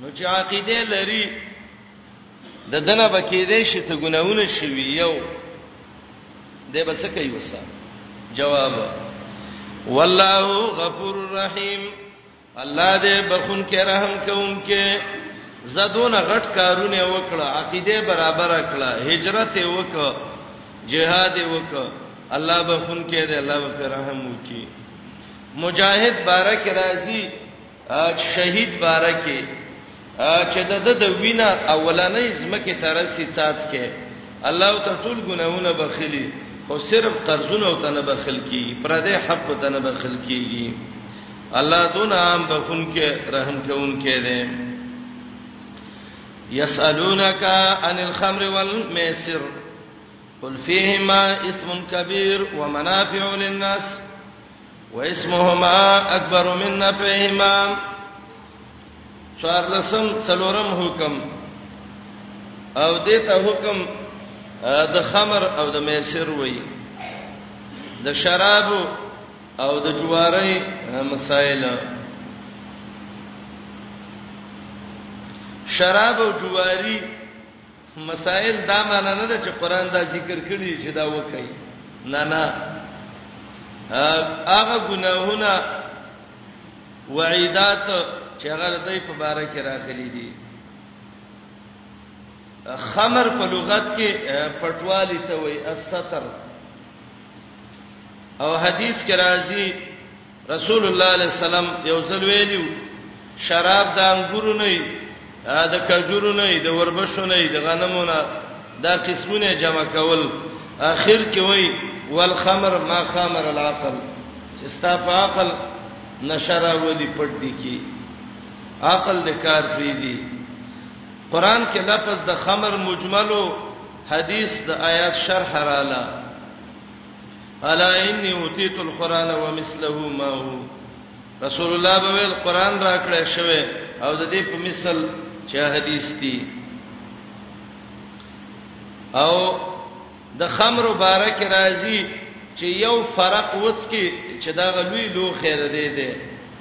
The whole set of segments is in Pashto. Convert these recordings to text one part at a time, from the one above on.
نو چې عقیده لري د دنه بکې دې شي ته ګناونه شوي یو دې بس کوي وسه جواب والله غفور رحیم الله دې بخون کې رحم کوونکې زدون غټ کارونه وکړه عقیده برابر کړه هجرت وکړه جهاد وکړه الله بخون کې دې الله په رحم وکړي مجاهد بارک راضي شهید بارکه چې د د وینا اولنې زمکه ترسي څاڅکه الله ته ټول ګناونه بخلی خو صرف قرضونه ته نه بخل کی پر دې حق ته نه بخل کیږي الله دون عام بخون کې رحم کوون کې دې یسالونک عن الخمر والمیسر قل فيهما اسم كبير ومنافع للناس واسمهما اکبر من نفعهما څوار لسم څلورم حکم او دې ته حکم د خمر او د میسر وای د شراب او د جواري مسائل شراب او جواری مسائل دا معنی نه ده چې قران دا ذکر کړی چې دا وکړي نه نه هغه ګناهونه وعیدات چې هغه د په باره کې راغلي دي خمر په لغت کې پټوالی ته وایي الستر او حدیث کې راځي رسول الله علیه السلام یو ځل ویلو شراب د انګورو نه دی د کجورو نه دی د وربشو نه دی د غنمو نه دا قسمونه جمع کول اخر کې وای والخمر ما خمر العقل چې ستا په عقل نشرا ودی پټ دی کی عقل د کار پری دی قران کې لفظ د خمر مجملو حدیث د آیات شرح رااله الا انی اوتیت القران ومثله معه رسول الله به ویل قران راکړی شوی او د دې په مثال چې حدیث دی او د خمر مبارک راځي چې یو فرق وڅ کې چې دا غلوی لو خیر دی دی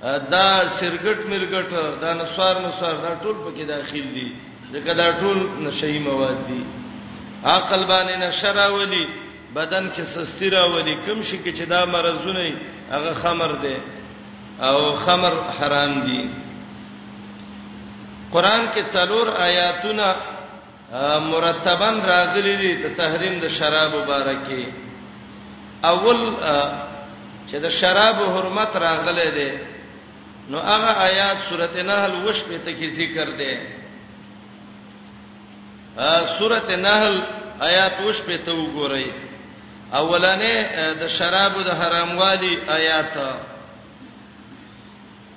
دا سرګټ مرګټ دا نسوار مسوار دا ټول پکې داخل دي ځکه دا ټول نشئی مواد دي عقل باندې نشراولي بدن کې سستی راولي کوم شي کې چې دا مرزونه هغه خمر دي او خمر حرام دي قران کې څلور آیاتونه مرتبا راغلي دي د تحریم د شراب مبارکي اول چې د شراب حرمت راغله دي نو هغه آیات سورته نحل وش په ته کې ذکر دي سورته نحل آیات وش په ته وګورئ اولنې د شراب د حراموالي آیات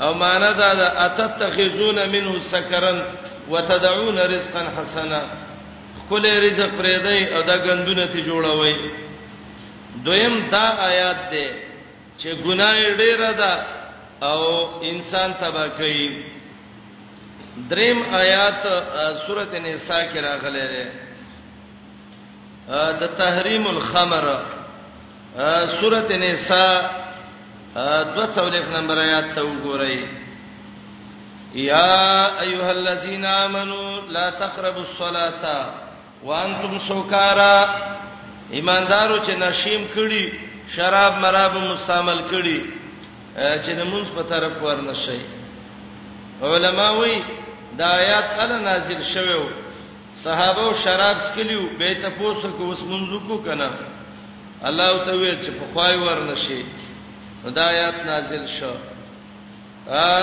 او معنا دا ده اتتخذون منه سکرن وتدعون رزقا حسنا کول رزق پرې دی او دا غندونه ته جوړوي دویم دا آیات دی چې ګناه ډیره ده او انسان تبا کوي دریم آیات سورته نساء کې راغلی دی د تحریم الخمر سورۃ النساء 240 نمبر آیات ته وګورئ یا ایها الذین آمنو لا تقربوا الصلاة وانتم سکارا ایماندارو چې نشیم کړي شراب مراب مستعمل کړي چې د مونږ په طرف ورنشي علما وی دا آیات کله نازل شوه صحابو شراب څکلیو به ته پوسو کو اوس منځو کو کنه الله ته وی چې په خوای ورنشي هدایت نازل شو ا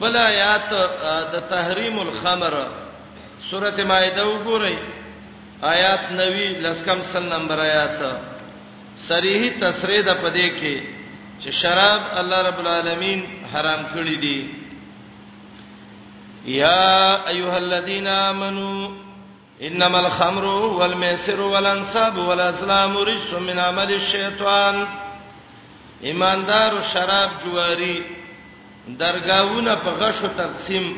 بل آیات د تحریم الخمر سورته مائده وګورئ آیات 90 لسکم سن نمبر آیات صریح تصریح د پدې کې چې شراب الله رب العالمین حرام کړی دی يا ايها الذين امنوا انما الخمر والميسر والانصاب والازلام رجس من عمل الشيطان ایماندار او شراب جواری درگاونه په غشو تقسیم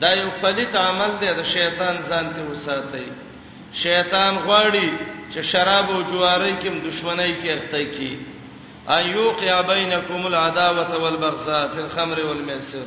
دا یو فلیت عمل دی د شیطان ځان ته وساتي شیطان غواړي چې شراب او جواری کې دښمنۍ کې اخته کی ايوقع بينكم العداوه والبغضاء في الخمر والميسر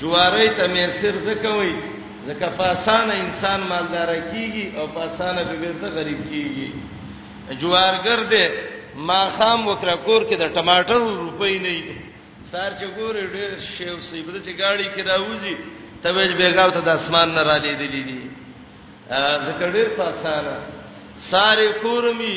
جواري ته میسر ځکه وای ځکه په اسانه انسان مالدار کیږي او په اسانه به بیرته غریب کیږي جوارګر دې ما خام وکړه کور کې د ټماټر روپۍ نه سار چې ګورې ډېر شیو سیبره چې گاڑی کې راوځي تویل بیګاو ته د اسمان نه را لیدلې دي ځکه ډېر په اسانه ساري کورمي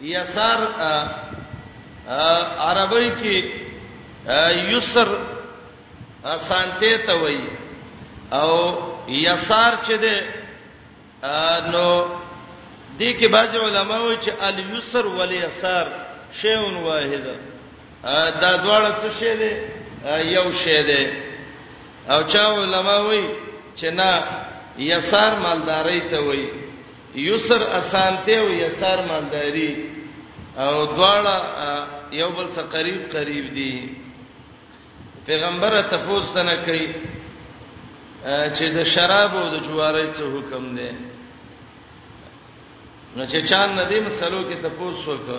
یسار عربی کې یسر اسانته ته وایي او یسار چې ده نو دې کې بعض علما وایي چې الیسر والیسار شیون واحد دا دواړه څه شی دي یو شی دی او چا علما وایي چې نه یسار مالداري ته وایي یسر اسانتیا او یسار مالداری او دواړه یو بل سره قریب قریب دي پیغمبر ته پوښتنه کوي چې د شراب او د جواري څه حکم دی نو چې چا ندی مسلو کې ته پوښتنه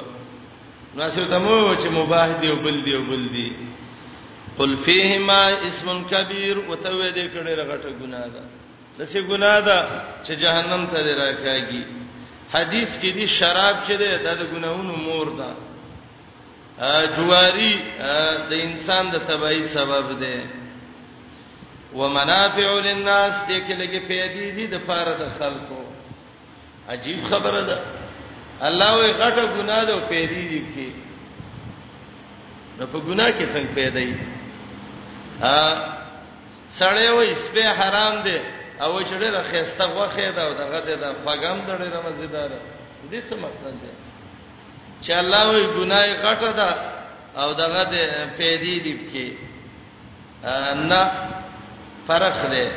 نو څه ته مو چې مباح دی او بل دی او بل دی قل فیهما اسم کبیر وتوې دې کړه رغټه ګناه ده دسه ګناه ده چې جهنم ته دې راکاږي حدیث کې دي شراب چې ده د ګناونو مور ده جواری د انسان د تبعی سبب ده ومنافع للناس دې کې لګي پیدې دي د پاره د خلکو عجیب خبره ده الله وي غټه ګناه ده او پیدې دي کې نو په ګناه کې څنګه پیدا یې ا سړی وای سپی حرام دی او چې ډېره خسته غوخه ده او دغه ده خوګم ده ډېره مزیدار دي څه مقصد دی چې الله وی ګناي غټه ده او دغه ده پیدې دی کې نه فرق دی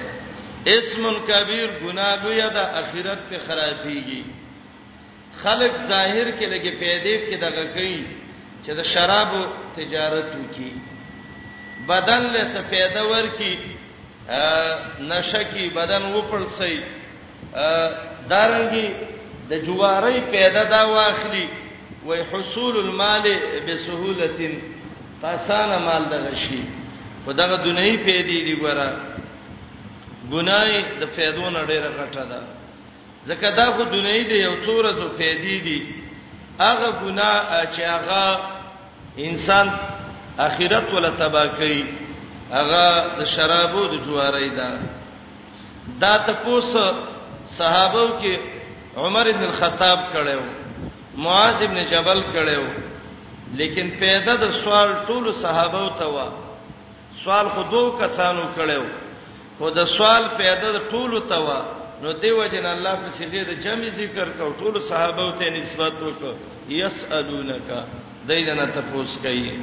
اسم کبیر ګناه لوی ده اخرت ته خرابېږي خلک ظاهر کې لګي پیدې کې دغه کوي چې د شرابو تجارت وکي بدن له څه پیدا ورکی نشه کی بدن وپړسي دارنګي د دا جواری پیدا دا واخلي وای حصول المال بسهوله تاسان مال دغه شي په دغه دنیوي پیدې دی ګوره ګناي د فیدو نه ډیره غټه ده ځکه دا خو دنیوي دی یو څو ورځو فائدې دي هغه ګناه چې هغه انسان اخرت ولا تبا کوي هغه د شرابو د جواري ده دا تاسو صحابه کې عمر ابن الخطاب کړو معاذ ابن جبل کړو لیکن پیدا د سوال ټول صحابه ته و سوال خو دوه کسانو کړو خو د سوال پیدا د ټولو ته و نو دی وجن الله په صيغه د جمع ذکر کو ټول صحابه ته نسبت وکړه يسالونک دایدنه تپوس کوي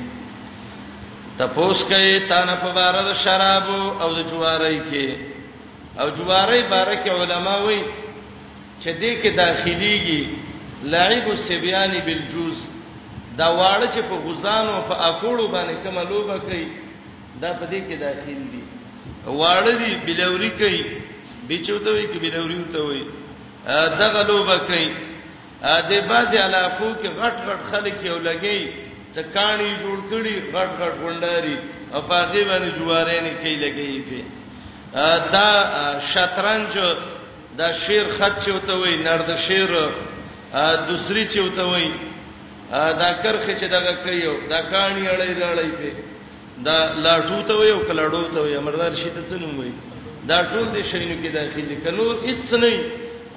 تپوس کوي تا نه په بار د شراب او د جواری کې او جواری بارک علما وایي چې دې کې داخليږي لعب السبيان بالجوز دا واړه چې په غزانو په اکوړو باندې کومه لوبه کوي دا په دې کې داخل دي واړه دي بلوري کوي بچوته وي کې بلوري وته وي دغه لوبه کوي د باز علاقو کې غټ غټ خلک یو لګي چې کانی جوړ کړي غټ غټ ګونداري او پاغي باندې جوارې نه کوي لګي په دا شطرنج دا شیر خط چوته وي نرد شیر دوسری چوته وي دا کرخه چې دغه کوي دا کانی اړې اړې په دا لاټو ته وي او کلاډو ته وي امردار شي ته څه نوم وي دا ټول دي شینو کې داخل دي کنور هیڅ نه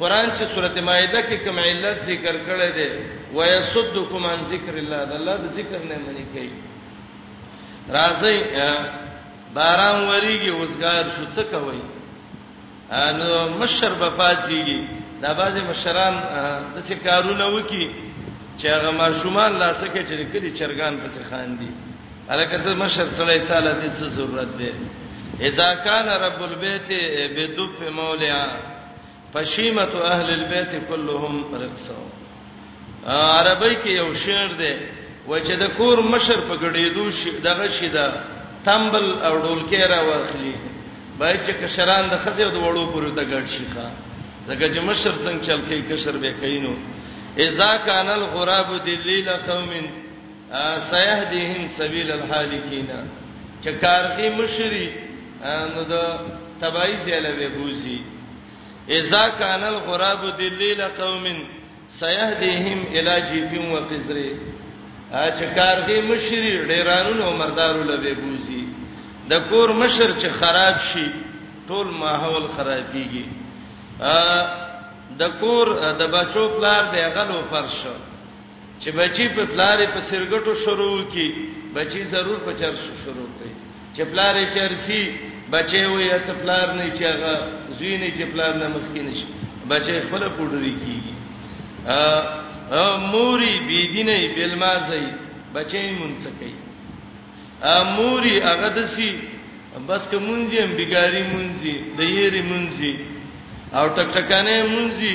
قرآن چې سورته مائده کې کوم علت ذکر کړی دی ويسدکم عن ذکر الله د الله د ذکر نه منی کوي راځي باران وریږي وسګار شو څه کوي نو مشر به پاتېږي دا بعضی مشران د څه کارونه وکي چې هغه ماشومان لا څه کې چې کلی چرګان پسې خاندي الکه د مشر صلی الله تعالی د څه ضرورت دی اذا کان رب البیت بدف مولیا فشیمت اهل البیت كلهم رقصوا عربی کې یو شعر دی و چې د کور مشر په ګډېدو شي دغه شي دا تمبل او ډولکې را واخلي باید چې کشران د خځې د وړو پورې ته ګډ شي ښا ځکه چې مشر څنګه چل کوي کشر به کینو اذا کان الغراب دلیل قوم سيهديهم سبيل الحالکین چې کارخي مشری نو د تبعی زیاله به بوزي اذا كان الغراب دليل قوم سيهديهم الى جيف وقزر چې کارګي مشري ډیرانونو مردارو لوي بوزي د کور مشر چې خراب شي ټول ماحول خرابيږي د کور د بچو پلار دی غلو فرش چې بچی په پلارې په سرګټو شروع کی بچی ضرور په چرسو شروع کوي چې پلارې چرسی بچي وي چې پلار نه چې هغه زوی نه چې پلار نه مخکې نشي بچي خپل پوډري کیږي ا موري بيدینه بلمازي بچي مونږ کوي اموري هغه دسی بس که مونږه بیګاری مونږی د یری مونږی او ټک ټکانه مونږی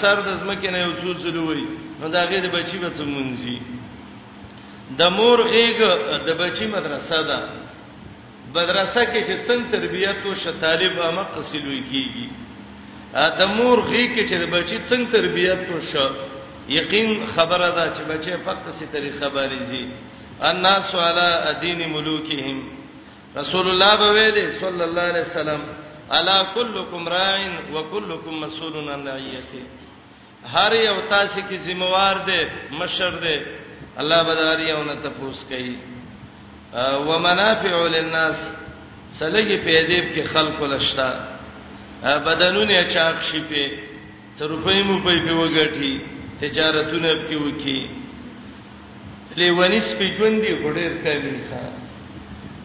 سر د زمکه نه یو څو ځلوي نو دا غیر بچی به څه مونږی د مور غیګ د بچی مدرسه ده مدرسه کې چې څنګه تربیات او شطالب هغه قصلوي کیږي د مور غیګ کې چې د بچی څنګه تربیات او ش یقین خبره ده چې بچی فقط سي طریقه باندې الناس علی دین ملوکهم رسول الله به ویلي صلی الله علیه وسلم الا کلکم راعن وکلکم مسئول عن رعیته هر یو تاسو کې ذمہوار دی مشر دی الله بداری او نه تپوس کوي ومنافع للناس سلګي پیدیب کې خلق لشتا بدنونه چاپ شي په څه روپۍ مو په وګټي تجارتونه په وکي لیونی سپی ژوند دی خو ډیر کمی ښه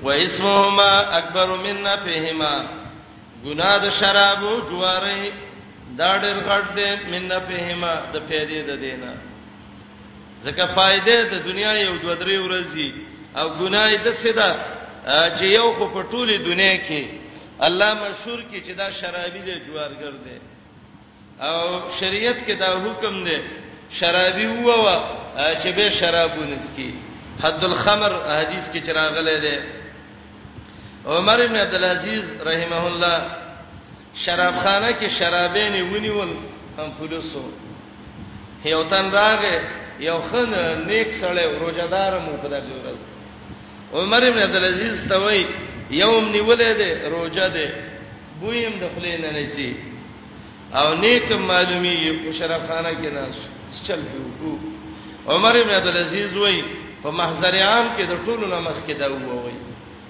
و اسمهما اکبر من نفهما ګناه د شرابو جواری دا ډیر غټ دی من نفهما د پیدې د دینه ځکه فائدې د دنیا یو دوه درې ورځې او ګناه د سیدا چې یو خو په ټوله دنیا کې الله مشهور کې چې دا شرابي دی جوارګر دی او شریعت کې دا حکم دی شرابي ووا چې به شرابونه څکي حد الخمر حدیث کې چراغله دی عمر ابن عبد العزيز رحمه الله شرابخانه کې شرابین ونیول هم پولیسو یو تن راغې یو خن نیک سړی روزدار مو په دغه ورځ عمر ابن عبد العزيز ته وای یوم نیولې ده روزه ده بویم د خلې نه نه سي او نیک معلومی او شرف خانه کې ناس چل پیو عمر بن عبد العزيز وای په محضر عام کې د ټولو نه مخ کې دا وای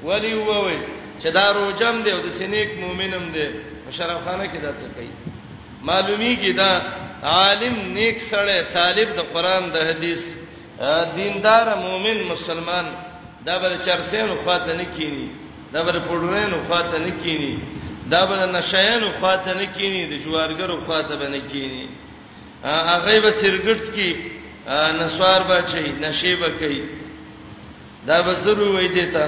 ولی وای چې دا روجم دی او د سینیک مؤمنم دی مشرف خانه کې دا څه کوي معلومی کې دا عالم نیک سره طالب د قران د حدیث دیندار مؤمن مسلمان دا بل چرسین خواته نه کینی دا به پړونو خواته نه کینی دا به نشایانو خواته نه کینی د جوارګرو خواته به نه کینی هغه به سرګټس کی نسوار بچي نشي بکي دا به ضرور وای دیتا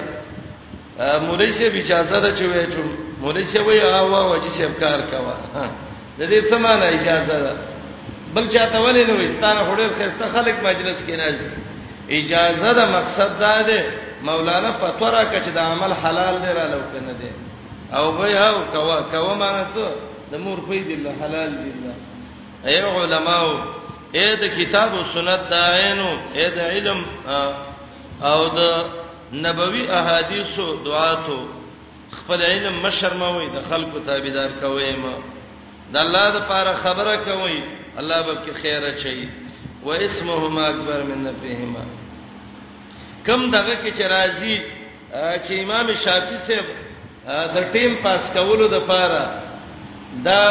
مولای شه اجازه ده چې وای چې مولای شه وای هغه واجی سب کار کوا د دې څه معنی اجازه ده بل چاته ولې نو استانه هډر خسته خلک مجلس کې راځي اجازه ده مقصد دا ده مولانا فتورا کچ د عمل حلال دی را لو کنه دی او به هاو کوا کوا معنی څه د مور په دې الله حلال دی الله اي علماو اې د کتاب او سنت دا عینو اې د علم او د نبوي احادیثو دعاتو خپل علم مشر ما وای د خلکو تابعدار کوي ما د الله د پاره خبره کوي الله به کې خیر چي و اسمهما اکبر من نفعهما کم دغه کې چې راځي چې امام شافعي صاحب د ټیم پاس کولو د پاره دا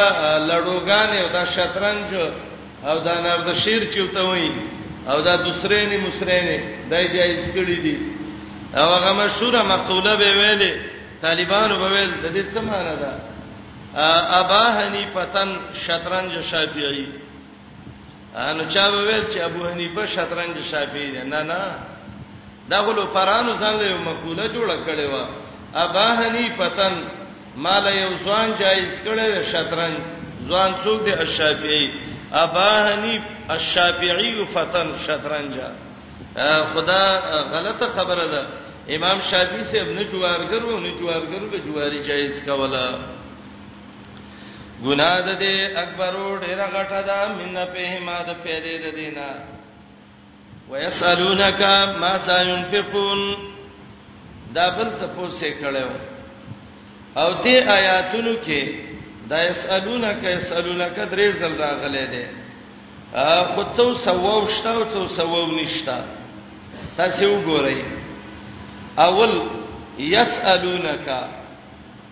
لړوګان او دا شطرنج او دا نارد شیر چوته وای او دا دوسرینه مسرینه دای جایز کړی دي او هغه مشهور مقوله به ویلې طالبانو به ویل د دې څه معنی ده ابا حنیفه تن شطرنج شافعی انو چا به ویل چې ابو حنیفه شطرنج شافعی دی نه نه دا غلو پرانو ځان له مقوله جوړه کړې و ابا حنیفه تن مال یو ځوان جایز کړی د شطرنج ځوان څوک دی الشافعي ابا حنیف الشافعي فتن شطرنج خدا غلطه خبره ده امام شافعي سے ابن جوارګرو نه جوارګرو به جواری جایز کولا ګناه ده اکبر ډیره غټه ده من په ما ده پیدا ده دینه ويسالونک ما سينفقون دا بل ته پوسې کړو او دې آیاتونو کې دا يسالونک يسالونک درې ځل راغلي دي خو څو سوو شته او څو سوو نشته تاسو وګورئ اول يسالونک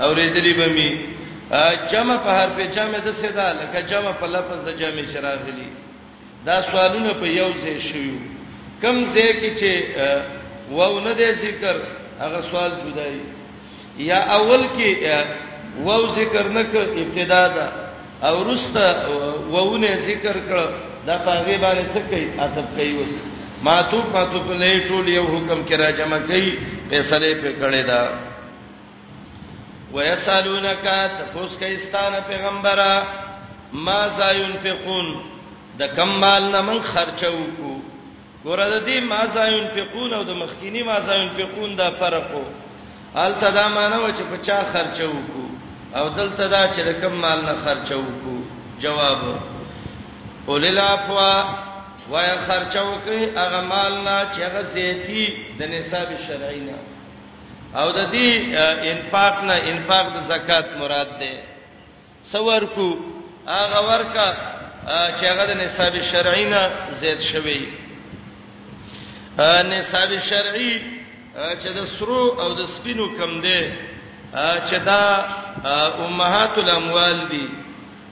اوریدلی به می جمع په حرف جمع د څه ده لکه جمع په لفظ د جمع شراغلی دا سوالونه په یو ځای شوی کم ځای کې چې واو نه دی ذکر هغه سوال جدای یا اول کې واو ذکر نه ک ابتدا ده او رسته واونه ذکر کړ دا پاغه باندې څه کوي اتب کوي وس ماتو پاتو په لې ټول یو حکم کې را جمع کوي فیصله په کړي دا ويسالونک تفوس کایستانه پیغمبره ما ذا ينفقون د کم مال نه من خرچه وکړو ګوره د دې ما ذا ينفقون او د مخکینی ما ذا ينفقون دا فرق وو الته دا معنی و چې په چا خرچه وکړو او دلته دا چې د کم مال نه خرچه وکړو جواب اول العفوا وای خرچه وکړي هغه مال نه چې هغه زیتی د نصاب شرعي نه او د دې انفاق نه انفاق د زکات مراد ده سور کو هغه ورکا چې هغه د نصاب شرعي نه زیات شوی نصاب شرعي چې د سرو او د سپینو کم ده چې دا امهات الاموال دي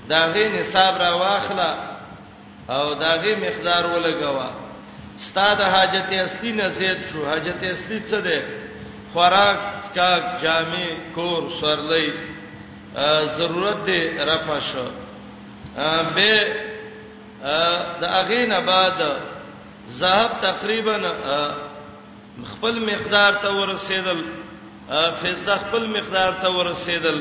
دا غي نصاب را واخله او داغه مقدار ولګوا ستاد حاجت اصلي نه زیات شو حاجت اصلي څه ده خوراک سکاک جامع کور سورلې ضرورت دې رفع شو به د اغه نه بعد ذهب تقریبا خپل مقدار ته ورسېدل فزه خپل مقدار ته ورسېدل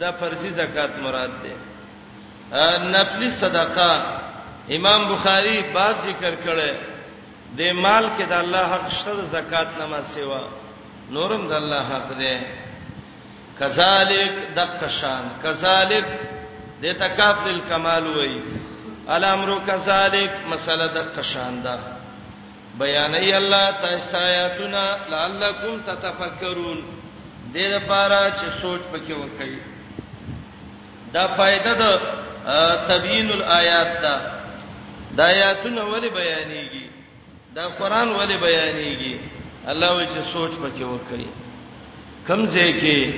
دا فرضي زکات مراد ده نفلی صدقه امام بخاری باب ذکر کړي د مال کې د الله حق شته زکات نه ما سیوا نورم د الله حق ده کذالک دقشان کذالک د تکاف للکمال وای الامر کذالک مسله دقشان ده بیانې الله تاسو آیاتونه لعلکم تتفکرون دې لپاره چې سوچ پکې وکړي دا فائدہ د تبیین الایات دا د آیاتونه ولې بیانېږي دا قران ولې بیانېږي الله وی چې سوچ پکې وکړي کم ځکه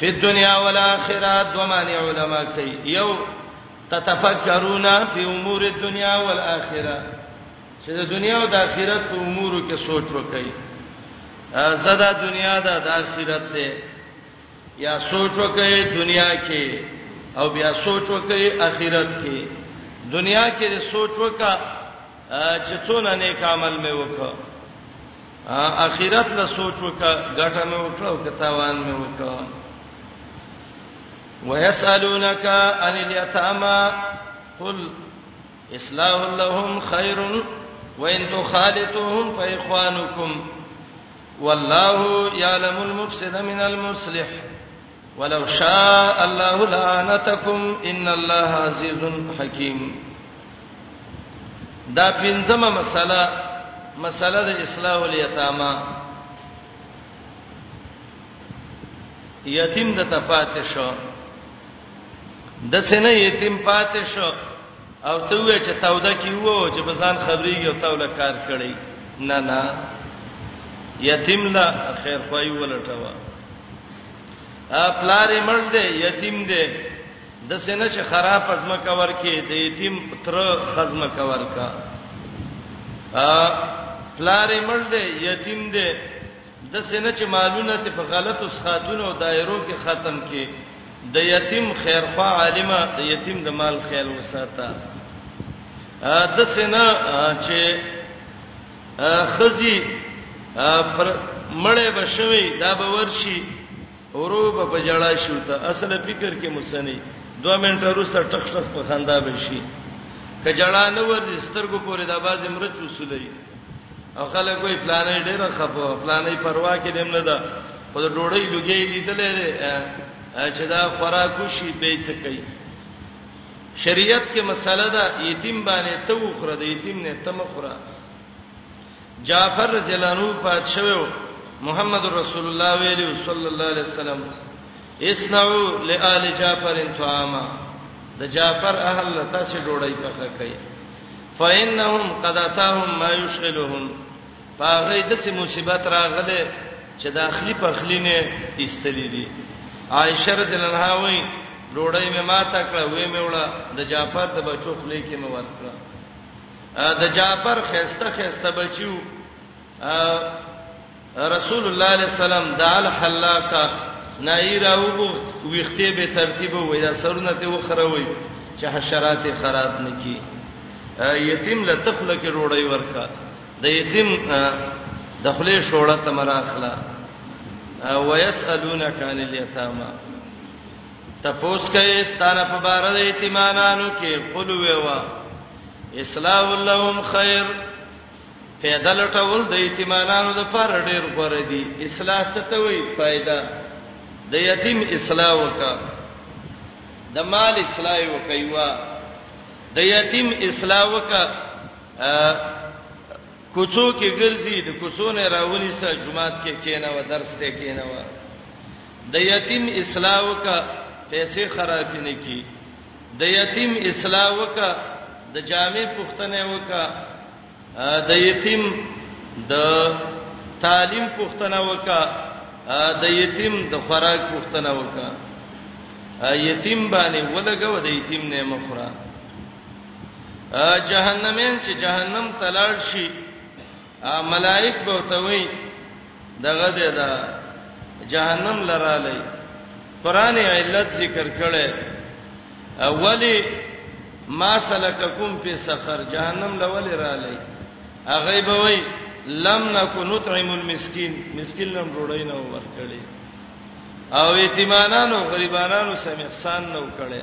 په دنیا او آخرت دوه معنی علما کوي یو تتفکرون فی امور الدنیا والآخرة چې د دنیا او د آخرت په امورو کې سوچ وکړي زدا دنیا دا د آخرت ده یا سوچ وکړي دنیا کې او بیا سوچ وکړي آخرت کې دنیا کې سوچ وکړه چې څونه نیک عمل مې وکړ آخرت له سوچ وکړه ګټه مې وکړه او کتاوان مې وکړه ويسالونک عن اليتامى قل اصلاح لهم خير وان تخالطوهم فاخوانكم والله يعلم المفسد من المصلح ولو شاء الله لعنتكم ان الله عزيز حكيم دا پنځمه مسله مسله د اصلاح الیتاما یتیم د تپاتې شو د سینې یتیم پاتې شو او ته وې چې تاوده کی وو چې بزان خبرېږي او تاوله کار کړی نه نه یتیم لا خیر خوای ولټوا ا پلار مړ دی یتیم دی د سینې چې خراب ازمه کور کې د یتیم تر خزمه کور کا ا پلار مړ دی یتیم دی داسې نه چې مالونه ته په غلطو سخاتونو او دایرو کې ختم کې د یتیم خیرخوا عالمه د یتیم د مال خیال وساته د سینا چې خزي پر مړې بشوي دا به ورشي ورو به په جړا شو ته اصل فکر کې مسنی 2 منټه وروسته ټخ ټخ په خندا به شي ک جړا نه ور سترګو پورې د باز مرچ وسولې او خلک وې پلانې ډېر خپو پلانې پروا کې دیم نه ده خو د ډوړې لګې لیدلې چې دا خوراکو شي به څه کوي شریعت کې مسله ده یتیم باندې ته وخره د یتیم نه تم خره جعفر رضی الله عنه پات شوو محمد رسول الله ویلی صلی الله علیه وسلم اسنعوا لآل جعفر طعاما د جعفر اهل لته سي ډوړی پخه کوي فإنهم قد اتاهم ما يشغلهم پاغه د سي مصیبت راغله چې داخلي پخلی نه استلې دي عائشه رضی الله عنها وای ډوړی مې ماته کړه وې مې وړه د جعفر د بچو خلې کې مې ورکړه د جعفر خسته خسته بچیو رسول الله علیه السلام د الحلاقه نایرا وغوخت ویخته به ترتیب وای دا سرونه ته وخروي چې حشرات خراب نکي یتیم لتخل کې روړی ورکا د یتیم د خلې شوړه تمرا اخلا ويسالونک عن اليتامى تپوس کوي ستاره په بار د یتیمانانو کې قلوه وا اصلاح لهم خیر پیدا لټول د یتیمانو د پر ډیر غوړه دي اصلاح څه ته وایي فائدہ د یتیم اصلاح وکا د مال اصلاح وکایوا د یتیم اصلاح وکا کوڅو کې ګرځي د کوڅو نه راونی سره جمعات کې کینه و درس ته کینه و د یتیم اصلاح وکا پیسې خراب نه کی د یتیم اصلاح وکا د جامع پښتنه وکا د یتیم د تعلیم پښتنه وکا د یتیم د خوراک پښتنه وکا یتیم باندې ولګو د یتیم نه مخره جهنمین چې جهنم تلاړ شي ا ملائک به توي دغه ده دا جهنم لراله قران علت ذکر کړي اولی ما سلککم فی سفر جهنم لول رالی اغه به وای لم نکو نطعم المسکین مسکین لم روړی نه ورکړي او یتیمانانو غریبانانو سم احسان نه وکړي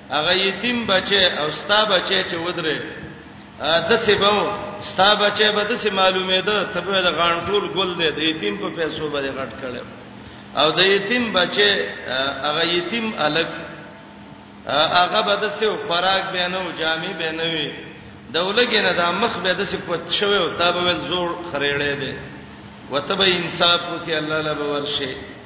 هغه یتیم بچي او ستا بچي چې ودرې د سبو ستا بچي به د سې معلومې ده ته به د غانټول ګل دی د یتیم په پیسو باندې غټ کړي او د یتیم بچي هغه یتیم الګ هغه به د سې خوراک به نه او جامې به نه وي دولګې نه د مخ به د سې پد شوی او تا به زور خړېړې دی وتبه انصاف وکي الله لبه ورشه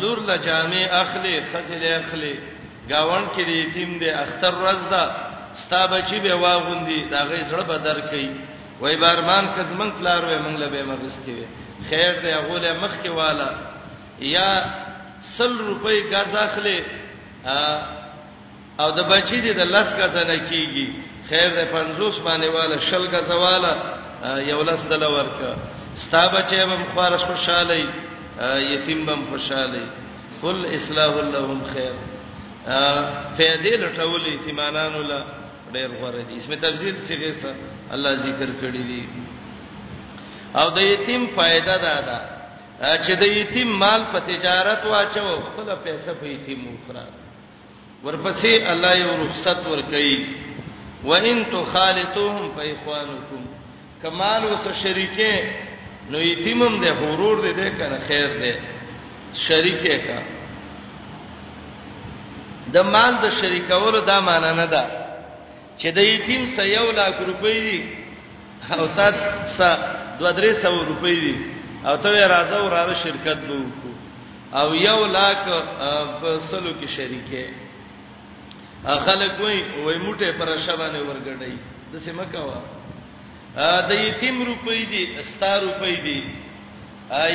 لور له جامع اخلي خزل اخلي گاوند کې دی یتیم دی اختر ورځ ده ستا بچی به واغوندي دا غي زړه بدر کوي وای بارمان کزمن پلار وې مونږ له به مغستی وي خیر دی غوله مخ کې والا یا سل روپۍ غاز اخلي او د بچی دې د لس غزه نه کیږي خیر د 50 باندې والا شل غزه والا یو لس دل ورکا ستا بچی به مخارس خوشاله یتیم به خوشاله قل اصلاح لهم خیر پیدې لټول یتیمانانو لا ډېر غوړې دي اسمه تفصیل څنګه سره الله ذکر کړی دی او د یتیم فائدہ دا ده چې د یتیم مال په تجارت واچو خپل پیسې په یتیم وخره ورپسې الله یو رخصت ورکړي وان تخالطوهم فاخوانکم کمال وس شریکه نو یتیمم ده حرور ده ده کنه خیر ده شریکه کا د مال د شریکولو دا معنی نه ده چې د یتیم سه یو لاک روپۍ دي او تا سه دوه درې سو روپۍ دي او ته راځه وراره شرکت به وکړو او یو لاک په سلو کې شریکه خلک وای وای موټه پر شبانه ورګړای د سیمه کاوه د یتیم روپۍ دي ستا روپۍ دي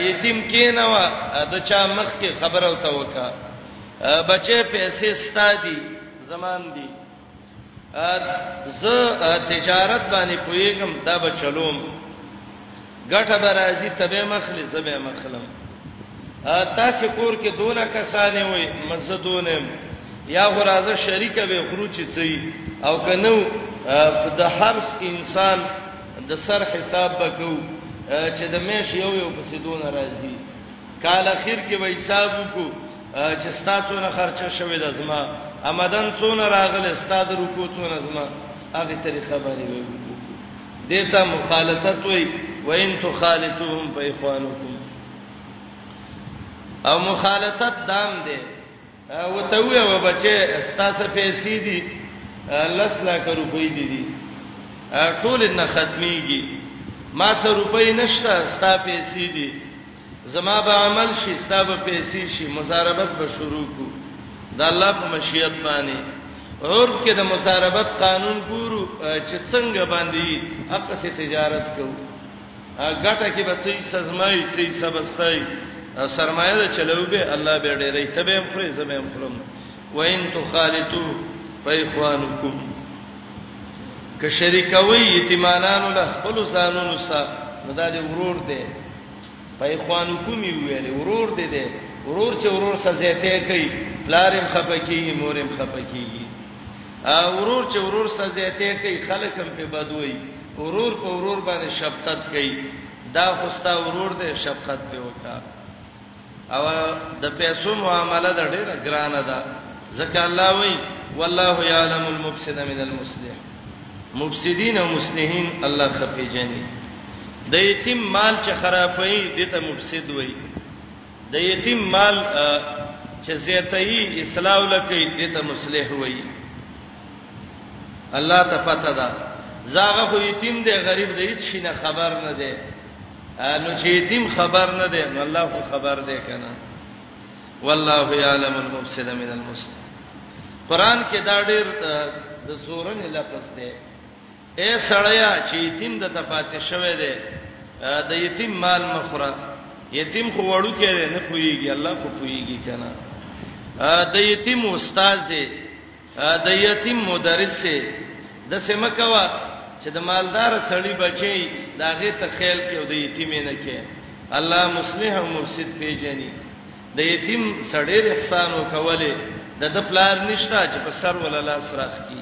یتیم کې نه وا د چا مخ کې خبره وتا وکا بچې پیسې ستا دي زمان دي زه تجارت باندې پویګم دا به چلوم ګټه به راځي تبه مخلي زبه مخلم تاسو کور کې دونه کسانې وي مزدونه یا غرازه شریکه به خروچ چي او کنو د هر انسان د سر حساب وکاو چې د مېش یو یو پسې دونه راځي کال اخیر کې به حساب وکړو چې ستا څونه خرچه شوې ده زما امدن څونه راغله ستا د رکوع څونه زما هغه طریقه باندې وکړو دیتا مخالفت وای وین تخالطوهم په اخوانکم او مخالفت دام دی وته وې و بچې ستاسو پیسې دي لس لک روپۍ دي دي ټول نه ختميږي ما سره روپۍ نشته ستا پیسې دي زما به عمل شي ستا به پیسې شي مزاربت به شروع کو دا الله په مشیت باندې عرب کې د مزاربت قانون ګورو چې څنګه باندې حق سي تجارت کوو ګټه کې به څه حصہ زما وي څه حصہ به ستا وي سرمایه د چلو به الله به ډېرې ته به هم خورې زه به هم خورم وان تخالتو فإخوانکم که شریکوي یتیمانانو له خپل ځانونو سره نو دا دې ورور دی فإخوانکم یې ویل ورور دی دی ورور چې ورور سزا ته کوي پلارم خپکیږي مورم خپکیږي ورور چې ورور سره زیاته کوي خلک هم په بدوي ورور په ورور باندې شفقت کوي دا خوستا ورور دې شفقت په وکا او د پیسو معاملې د ډېر ګرانه ده ځکه الله وی والله یعلم المفسد من المصلح مفسدین او مصلحین الله خپې جنې د یتیم مال چې خرابوي دته مفسد وي د یتیم مال چې زیتای اصلاح لکې دته مصلح وای الله ته پته ده زاغه خو یتیم دی غریب دی هیڅ شي نه خبر نه دی نو چې یتیم خبر نه دی نو الله خو خبر دی کنه والله یعلم المفسد من المسلم قران کې دا ډېر د زورن لفظ دی اې سړیا چې یتیم د تپاتې شوه دی د یتیم مال مخره یتیم خو وړو کې نه پويږي الله خو پويږي کنه د یتیم استاد د یتیم مدرس د سمکوا چې د مالدار سړی بچي داغه ته خیال کې او د یتیم نه کې الله مصلح او مفسد پیژني د یتیم سړی احسان وکوله د د پلار نشتا چې په سر ولا لاس راخ کی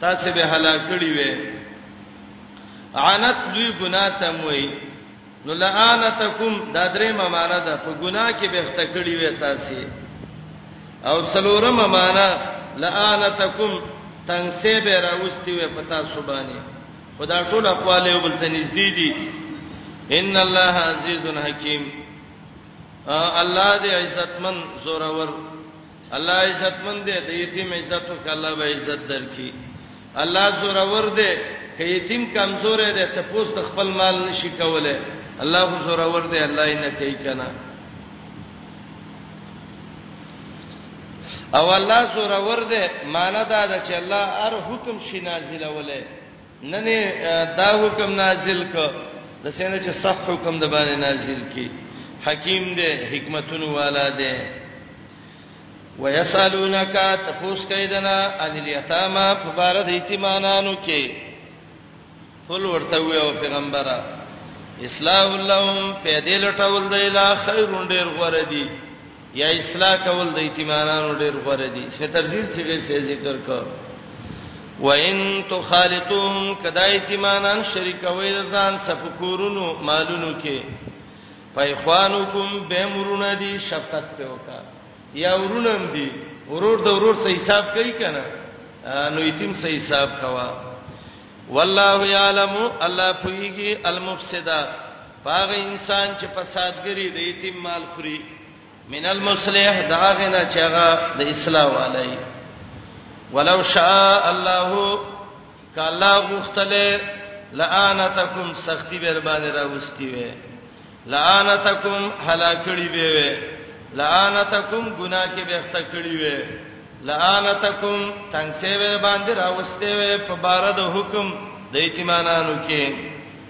تاسو به هلاک کړی وې عنت دوی ګنا ته موي نو لعنتکم دا درې ممانه ده په ګنا کې به اخته کړی وې تاسو او څلورم ممانه لعنتکم تنگ سه به راوستي وې پتا سبانه خدا ټول اقوال یو بل ته نږدې دي ان الله عزیز حکیم الله دې عزتمن زورور الله عزت مند دی د یتیم عزت وک الله به عزت درکې الله زوره ور دی کې یتیم کمزور دی ته پوس خپل مال نشي کوله الله زوره ور دی الله یې نه کوي کنه او الله زوره ور دی معنی دا ده چې الله هر حکم شي نازلوله نه نه دا حکم نازل ک د سینه چې صح حکم د باندې نازل کی حکیم دی حکمتونو والا دی ويسالونک تفوس کیدنا ان الیتاما فبارد ایتمانانو کې قل ورته ویو پیغمبره اسلام اللهم پیدا لټول دی لا خیر ډیر غره دی یا اصلاح کول د یتیمانانو ډیر غوړه دي چې تفصیل چې به سې ذکر کو و ان تخالطون کدا یتیمانان شریکوي ځان سپکورونو مالونو کې پایخوانکم به مرونه دي شفقت په وکا یا ورونم دي ورور د ورور سره حساب کوي کنه نو یتیم سره حساب کوا والله یعلم الله پویږي المفسدا په هغه انسان چې په سادګری د یتیم مال خوري من المصلح دا غنه چې هغه د اسلام علی ولو شاء الله کالا غختله لعنتکم سختی به باندې راوستي وي لعنتکم هلاکړي به وي لعنتکم ګناه کې به اخته کړي وي لعنتکم تنگ سیوه باندې راوستي وي په بار د حکم د ایتمانانو کې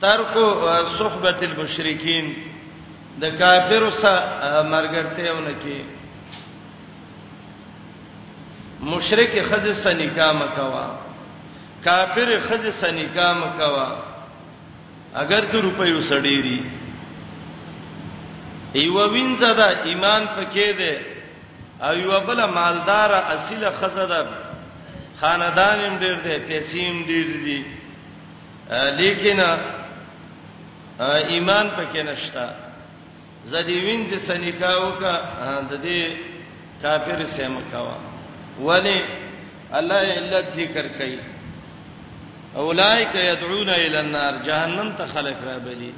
ترک صحبت المشرکین د کافر سره مرګرته ونه کی مشرک خزه سنیکا مکوا کافر خزه سنیکا مکوا اگر که روپیو سړيري ایو وینځه دا ایمان پکې ده او یو بل مالدار اصله خزه ده خاندان هم ډیر ده پیسې هم ډیر دي لیکن ایمان پکې نشتا زدی وینځ سنیکاو کا د دې کافر سم کاوه ولی الله علت ذکر کوي اولائک یدعون الی النار جهنم ته خلق را بلی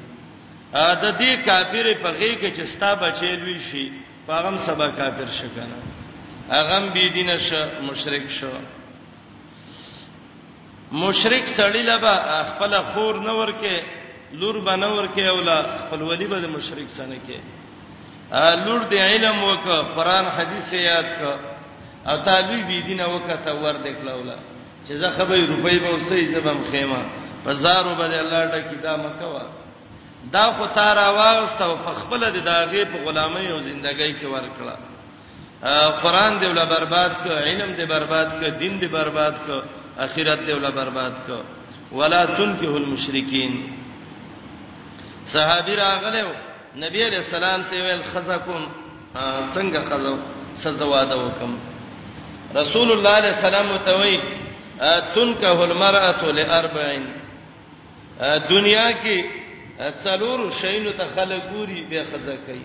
ا د دې کافر په غي کې چې ستا بچی لوي شي پاغم سبا کافر شکنه اغم بی دینه ش مشرک شو مشرک سړی له به خپل خور نه ورکه لور به نه ورکه او له خپل ولی به د مشرک سره کې لور د علم وک قران حدیث یاد ک او تعالی بی دین وکته ور دکلاولا چې زه خبرې روپۍ به وسې زبم خیمه بازارو به الله ټکی دا مکوا دا خو تارا واغسته او په خپل د داغه په غلامۍ او ژوندۍ کې ورکړه قران دی ولا برباد ک علم دی برباد ک دین دی برباد ک اخرت دی ولا برباد ک ولا تنکه المشرکین صحابي راغله نبی علیہ السلام ته ویل خزکم څنګه خزو سزواده وکم رسول الله علیہ السلام ته وی تنکه المرأه لاربعین دنیا کې څلور شینو ته خلک ګوري به خزه کوي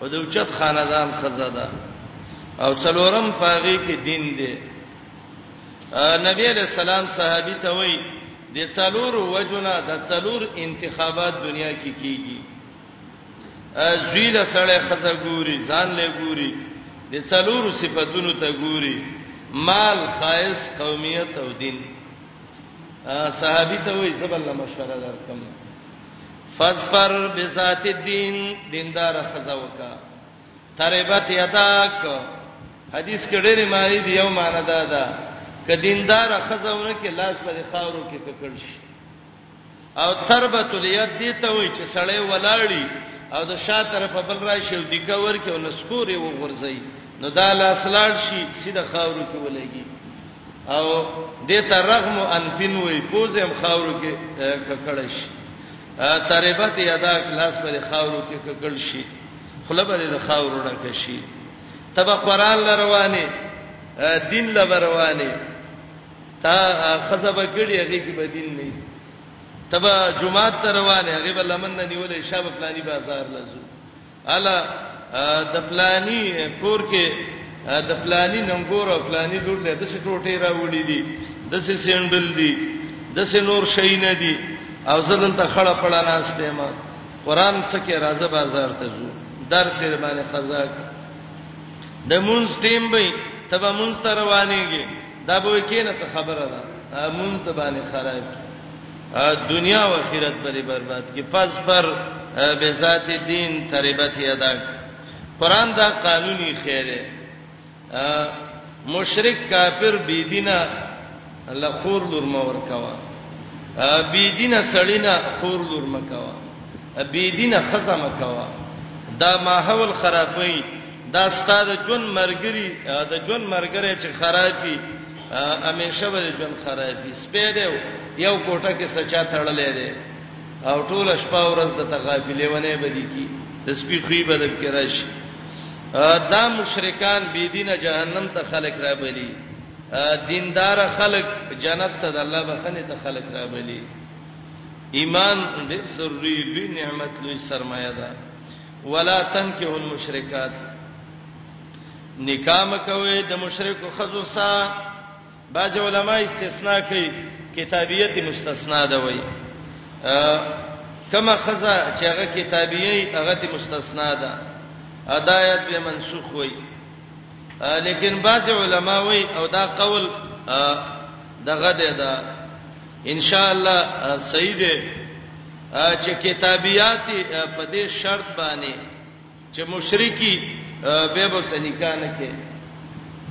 او د اوچت خاندان خزه ده او څلورم پاغي کې دین دی نبی علیہ السلام صحابي ته وایي د څلور وجونه د څلور انتخابات دنیا کې کی کیږي ازوی له سړی خزه ګوري ځان له ګوري د څلور صفاتونو ته ګوري مال خاص قومیت او دین صحابي ته وایي زبل مشوره درکم فذبر بذات الدين دیندار خزا وکا تربت یداک حدیث کې ډېری معنی دی یو معنی دا ده ک دیندار خزاونه کې لاس په خاورو کې ککړ شي او تربت الید دی ته وای چې سړی ولاړی او د شا طرف بل راشي او دیګه ورکه او نسکوري وغورځي نو دا لاس لاړ شي سیده خاورو کې ولګي او دې ته رغم انفن وي پوزم خاورو کې ککړ شي تربت یدا کلاس پر خاورو کې ککړ شي خله به د خاورو ډک شي تبه قران لروانه دین لروانه تا خزبه کړي هغه کې به دین نه تبه جمعه تروانه هغه به لمن نه نیولې شابه پلاني بازار لزو اله د فلانی کور کې د فلانی ننګور او فلانی لور له دسه ټوټې راوړي دي دسه سندل دي دسه نور شي نه دي او زدل ته خړه پړه ناشته ما قران څخه راځه بازار ته ځو درس یې باندې قضا د مونږ ټیم به تبه مونږ ته روانيږي دا به کینه څه خبره ده مونږ ته باندې خراب دنیا او آخرت په برباد کې پس پر به ذات دین تربت ادا قران دا قانوني خیره مشرک کافر بی دینه الله خور لور مور کوا بی دینه سړینا خور لور مکوا بی دینه خزمه کوا دا ماحول خرابوي دا ستاد جون مرګري دا جون مرګره چې خرابي همیشه به ژوند خرابې سپېډه یو کوټه کې سچا تړلې ده او ټول شپه ورځ د تغافلې ونه بدی کی د سپی خوې بدل کې راشي دا مشرکان بی دینه جهنم ته خلق را بلی دیندار خلق جنت ته د الله بخنه ته خلق را بلی ایمان دې ضروری لوی نعمت لوی سرمایه ده ولا تنکه المشرکات نکاح مکوي د مشرکو خزو سره باج علماء استثناء کوي کتابیت مستثنا ده وای کما خزا چې هغه کتابیه هغه ته مستثنا ده هدایت به منسوخ وای لیکن بعض علما وای او دا قول دغه ده دا ان شاء الله صحیح ده چې کتابیات په دې شرط باندې چې مشرکی به به سنیکا نه کې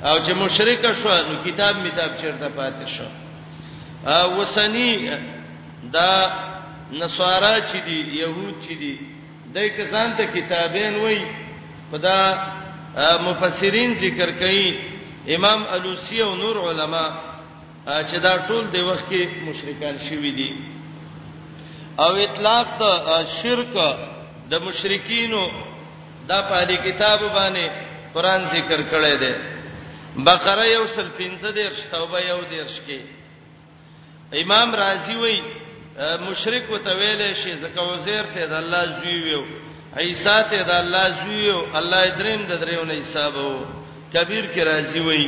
او چې مشرک شو نو کتاب میتاب چیرته پاتې شو او وسنی دا نصارا چې دي يهود چې دي دای کسان ته کتابین وای خدا مفسرین ذکر کوي امام الوسی او نور علما چې دا ټول د وخت کې مشرکان شوي دي او اطلاق د شرک د مشرکینو د پاره کتاب باندې قران ذکر کړی دی بقره یو سل 15 د توبه یو د ارش کې امام رازی وای مشرک وتویل شي زکه وزیر ته د الله زوی ویو عیسی ته د الله زوی ویو الله دریم د دریو نه حساب وو کبیر کې رازی وای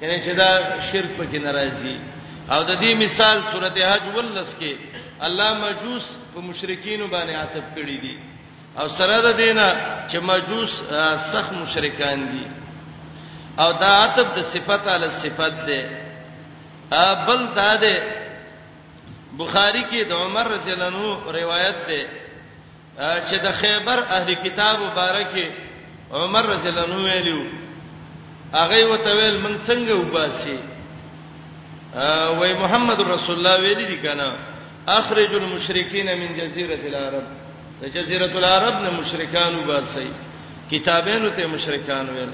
یعنی چې دا شرک پکې ناراضي او د دې مثال سورته حج ولس کې الله مجوس په مشرکین باندې عاتب کړی دي او سره د دینه چې مجوس سخ مشرکان دي او دا عاتب د صفات علی صفات ده بل دا ده بخاری کې د عمر رضی الله عنه روایت ده چې د خیبر اهل کتاب مبارکه عمر رضی الله عنه ویلو هغه وته ویل من څنګه وباسي وای محمد رسول الله ویلي دي کنه اخرج المشرکین من جزیره العرب د جزیره العرب نه مشرکان وباسي کتابینو ته مشرکان ویل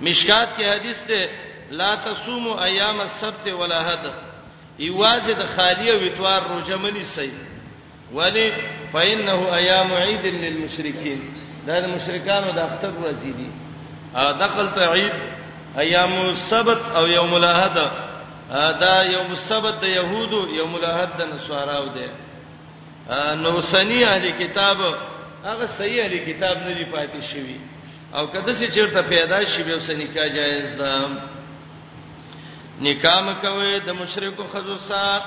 مشکات کې حدیث ته لا تصوموا ایام السبت ولا حد ایواز د خالی او اتوار روزه منی سي ولی فإنه ایام عید للمشرکین دا د مشرکانو د اختر ورځې دي دخل ته عید ایام السبت او یوم الاحد دا یوم السبت د يهودو یوم الاحد د نصاراو ده نو سنی اهل کتاب هغه صحیح اهل کتاب نه دی پاتې شوی او کده چې چیرته پیدا شي به سنی کا جایز ده نکام کوي د مشرکو خزو سره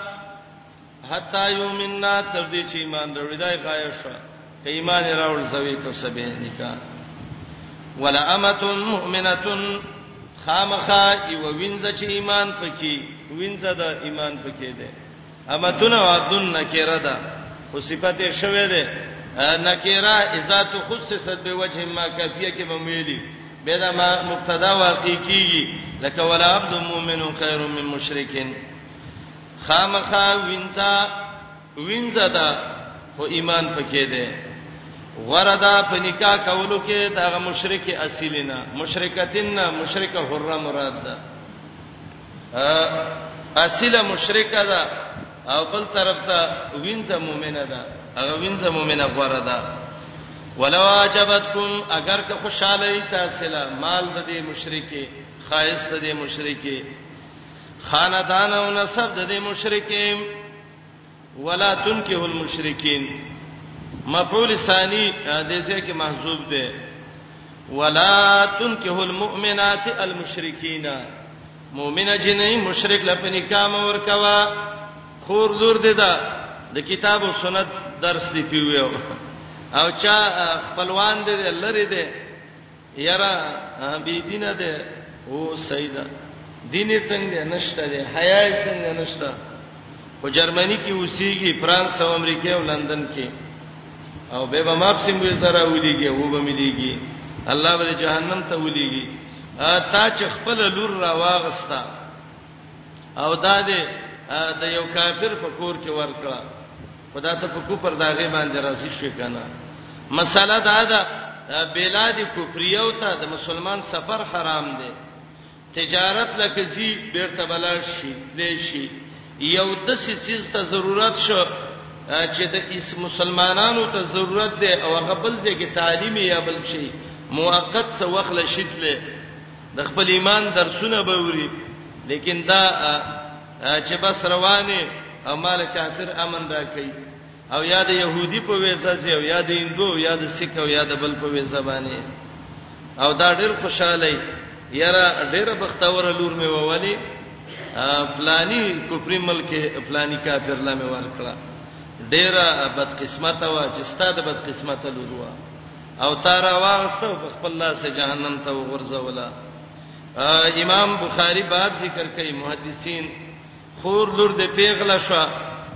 حتا یومنا تر دې چې ایمان راوړي دای غایه شو ک ایمان راوړل زوی کو سبه نکاح ولا امه مؤمنه خامخا یو وینځ چې ایمان پکې وینځ د ایمان پکې ده اما تونه عدن نکره ده خو صفته شوه ده نکره اذا تخصصت بوجه ما کافیه کې ممویلی بلا ما مبتدا واقع کیږي لکه ولا عبد مؤمن خیر من مشرکین خامخا وینځه وینځه ده خو ایمان پکې ده وردا په نکاح کولو کې دا مشرک اصیلینا مشرکتین نه مشرک حره مراد ده اصله مشرکه ده او بل طرف ته وینځه مؤمنه ده هغه وینځه مؤمنه غوړه ده ولو عجبتکم اگر که خوشاله تاسو له مال د دې مشرکې خایس د دې مشرکې خاندان او نسب د دې مشرکین ولا تنکه المشرکین مفعول ثانی د ځای کې محذوب دی ولا تنکه المؤمنات المشرکین مؤمنه جنې مشرک لپاره نکاح مور کوا خور لور دې دا د کتاب او سنت درس دی پیو او چا خپلوان دې لری دې یرا بی دینه ده او سیدا دین څنګه نشته ده حیا څنګه نشته په جرمني کې اوسېږي فرانس او امریکا او لندن کې او به به ماپ سیم وې سره ولېږي او به مليږي الله به جهنم ته ولېږي تا چې خپل لور را واغستا او دا دې د یو کافر په کور کې ورکړه خدا ته په کوپر داغه باندې راضي شي کنه مساله دا ده بلاد کفریو ته د مسلمان سفر حرام دی تجارت لکه زی بیرته بلار شي تلی شي یو د سیس ته ضرورت شو چې د اس مسلمانانو ته ضرورت دی او هغه بل ځای کې تعلیمي یا بل شي موقت څه وخت لشتله د خپل ایمان درسونه به وری لیکن دا چې بس روانه او مال کافر امن راکې او یا د يهودي په ویزه سي او یا د هندو یا د سکه او یا د بل په ویزه باندې او دا ډېر خوشاله یرا ډېر بختور لور مې وولي پلاني کوپری ملک پلاني کافر لا مې ورکړه ډېر بد قسمت وا چې ستاده بد قسمت لور وا او تارا واغسته په خپل لاس جهنم ته وغورځولا امام بخاری باب ذکر کوي محدثین خور لور د پیغله شو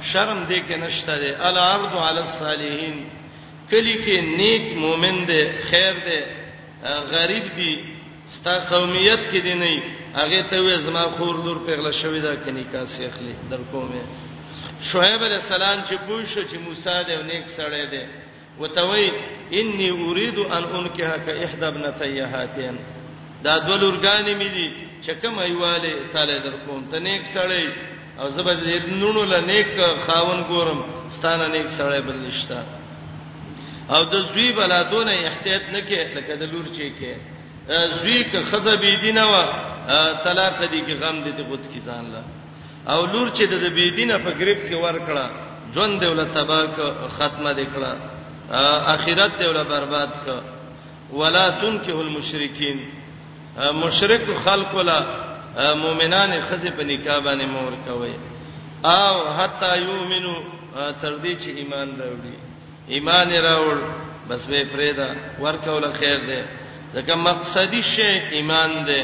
شرم دې کې نشته دی العرض علی الصالحین کلی کې نیک مؤمن دی خیر دی غریب دی ستا قومیت کې دی نه هغه ته وې زما خور لور پیغله شوې ده کني کا سي اخلي در کومه شعیب علی السلام چې پوښتنه چې موسی دی نیک سړی دی وته وی انی اريد ان انکهک احدى ابنتي هاتين دا د لورګانی مې دي چې کوم ایواله تعالی در کوم ته نیک سړی او زبر ابنونو له نیک خاون ګورم ستانه نیک سړی بل نشتا او د زوی بلادونه احتیاط نه کې لکه د لور چې کې زوی که خزه بی دینه وا طلاق دي کې غم دي ته غوڅ کی ځان لا او لور چې د بيدینه په غریب کې ورکړه ژوند دی ول تباک ختمه دی کړه اخرت دی ول برباد ک ولا تنکه المشرکین مشرک خلق ولا مؤمنان خزه په نکاح باندې مور کوي او حتا یومنو تر دې چې ایمان راوړي ایمان راوړ بس به پرېدا ورکول خیر دی ځکه مقصدی شی ایمان دی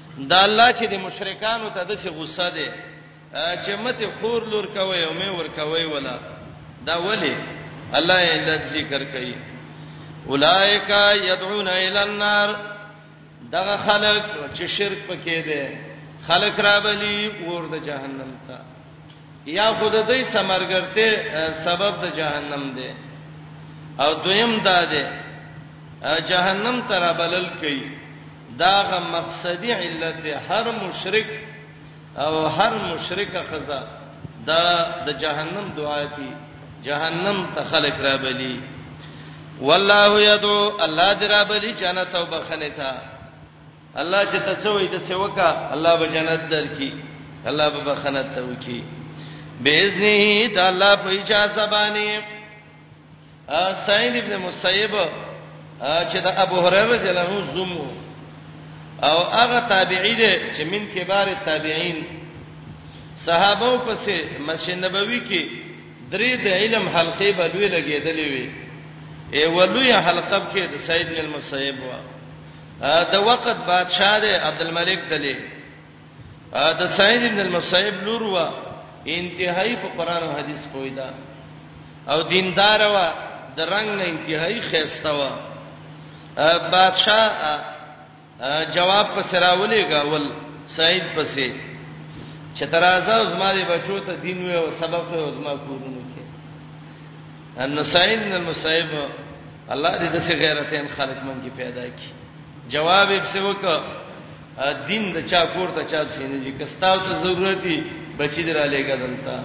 دا الله چې د مشرکانو ته د څه غوسه ده چې مته خور لور کوي او مې ور کوي ولا دا ولی الله یې لږ ذکر کوي اولائک یدعون الی النار دغه خلک چې شرک پکې دي خلک را بلی ور د جهنم ته یا خود دې سمرګرته سبب د جهنم دی او دویم دا دی جهنم ته را بلل کوي دا غ مقصدی علت دی هر مشرک او هر مشرکه خزا دا د جهنم دعا دی جهنم ته خلق را بلی والله یدعو الله درا بلی جنت توبه خنه تا الله چې ته څوې د سیوکا الله به جنت درکې الله به بخنت ته وکي باذنه تعالی په اجازه باندې سعید ابن مسیب چې د ابو هريره رضی الله عنه زوم او هغه تابعی دی چې من کبار تابعین صحابه پسې مسجد نبوي کې درې د علم حلقې بلوي لګېدلې وي ای ولوی حلقه کې د سید بن المسیب وا د وخت بادشاہ دی عبد الملک دلی د سعید ابن المسیب لور وا انتهایی په قران او حدیث پویدا او دیندار وا د رنگ نه انتهایی خيستا وا بادشاہ جواب په سراولې گاول سعید پسې چې ترازه زما دې بچو ته دین وې او سبق وې زما کورونو کې ان سعید بن المسیب الله دې د سي غیرتین خلق مونږ پیدا کړي جواب یې څه وکړ دین د چا کور ته چا سینې دي کستاو ته ضرورت دي بچی درا لګا دلته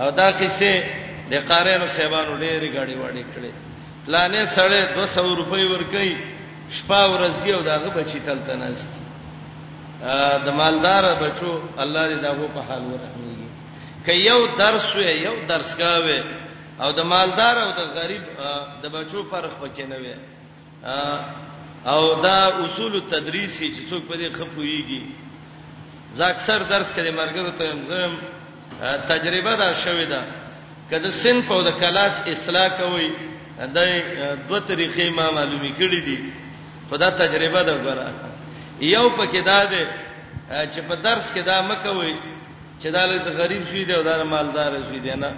او دا کیسه د قارینو سیبانو ډېری غاړي وړي کړي پلانې سړې 200 روپۍ ورکړي شپه ورځي او داغه بچی تلته نهست د مالدار بچو الله دې داغه په حال ورحمږي ک یو درس وي یو درس کاوي او د مالدار او د غریب د بچو فرق پکې نه وي او دا اصول تدریس چې څوک په دې خپويږي زه اکثر درس کې مرګرو ته هم زم تجربه دا شوې ده کله سن په د کلاس اصلاح کوي د دوه طریقې ما معلومې کړې دي خدا تجربه ده غره یو پکې دا ده چې په درس کې دا مکوي چې دا لږ غریب شوی دی او دا مالدار شوی دی نه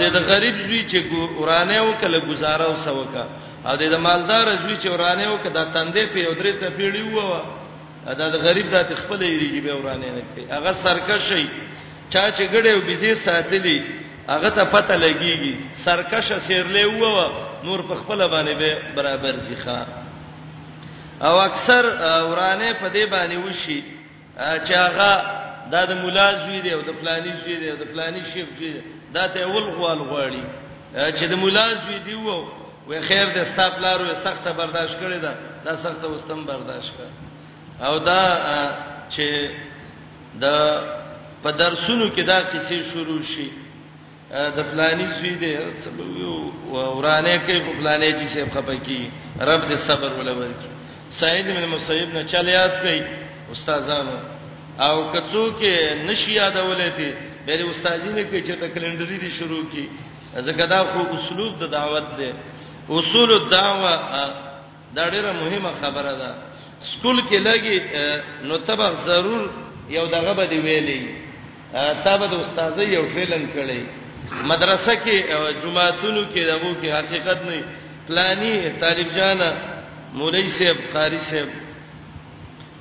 د د غریب زوی چې ورانه او کله گزاره او سوکا او د مالدار زوی چې ورانه او کدا تندې په یو درې څه پیړی وو دا د غریب د خپل یریږي به ورانه نه کوي هغه سرکشي چا چې ګړې او بيزي ساتلی هغه ته پته لګيږي سرکشه سیرلې وو نور په خپل باندې به برابر زیخه او اکثر ورانه په دې باندې وشي چې هغه دا د مولا زوی دی او د پلاني زوی دی او د پلاني شیخ زوی دی دا ته ول غوال غواړي چې د مولا زوی دی وو وې خیر د ستا پلار وې سخته برداشت کړې ده دا سخته وستم برداشت کړ او دا چې د په درسونو کې دا کیسې شروع شي د فلانی زوی دی ورانه کوي په فلانه چې شیخ خپکی رب دې صبر ولور کی سعید بن مسیب نه چل یاد کړي استادانو او کڅو کې نشي یادولې دي ډېر استادین کې چې د کلندري دي شروع کی ځکه دا خو اسلوب د دعوت دی اصول الدعوه دا ډیره مهمه خبره ده سکول کې لګي نو تبغ ضرور یو دغه به دی ویلې تابه د استاد یو فلم کړي مدرسه کې جمعهتونو کې دغه کې حقیقت نه پلاني طالب جانا مولوی صاحب قاری صاحب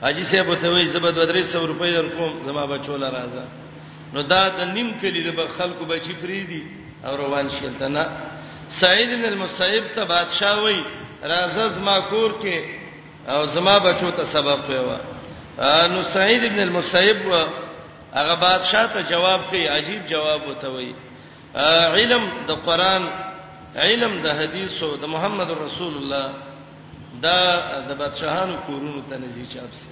حاجی صاحب ته وی زبد 300 روپۍ درکوم زما بچو لرازه نو دا د نیم کلی د خلکو بچی پری دي او روان شول ته نه سعید بن المسیب ته بادشاہ وای راځه زما کور کې او زما بچو ته سبق پیوا نو سعید بن المسیب هغه بادشاہ ته جواب کوي عجیب جواب وته وای علم د قران علم د حدیثو د محمد رسول الله دا د بادشاہانو کورونو ته نزیچ اپسه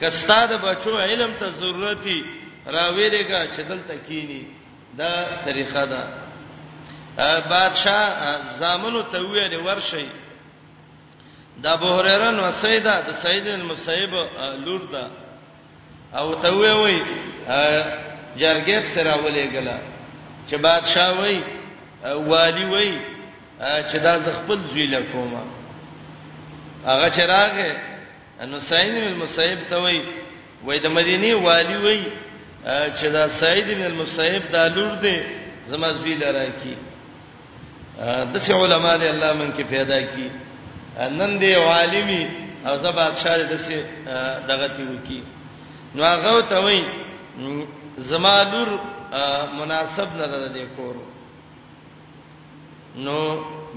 که ستا د بچو علم ته ضرورت وي راویلېګا چې دلته کینی دا طریقه ده بادشاہ زامنو ته ویل ورشي د ابو هريره نو سیدا د سید المسیب لور ده او ته وی وی جرګیب سره ولې غلا چې بادشاہ وی والی وی چې دا ز خپل زوی لکوما هغه چراغه انو سعید بن المسیب ته وای وای د مدینه والی وای چې دا سعید بن المسیب دا لور دی زما زوی لرا کی د څه علماء دی الله من کې پیدا کی نن دی عالمی او زه بادشاہ د څه دغه تی وکی نو هغه ته وای زما لور مناسب نه ده د کورو نو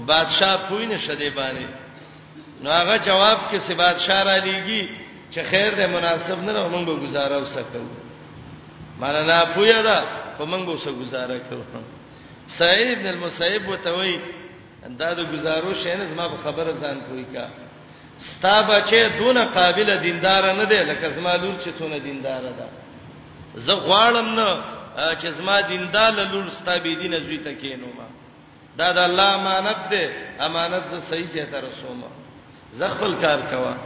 بادشاہ پوی نشه دی باندې نو هغه جواب کې چې بادشاہ را لېږي چې خیر دې مناسب نه ده موږ به گزاره وسکو مانا نه پوی ده خو موږ به وسه گزاره کوو سعید بن المسیب وتوي دا د گزارو شین زما په خبره ځان کوی کا ستا بچی دونه قابل دیندار نه دی لکه زما لور چې څونه دیندار ده زه غواړم نه چې زما دیندار لور ستا بی دینه زوی ته کینو ما دا د الله امانت دی امانت زه صحیح ځای ته رسوم زه خپل کار کوم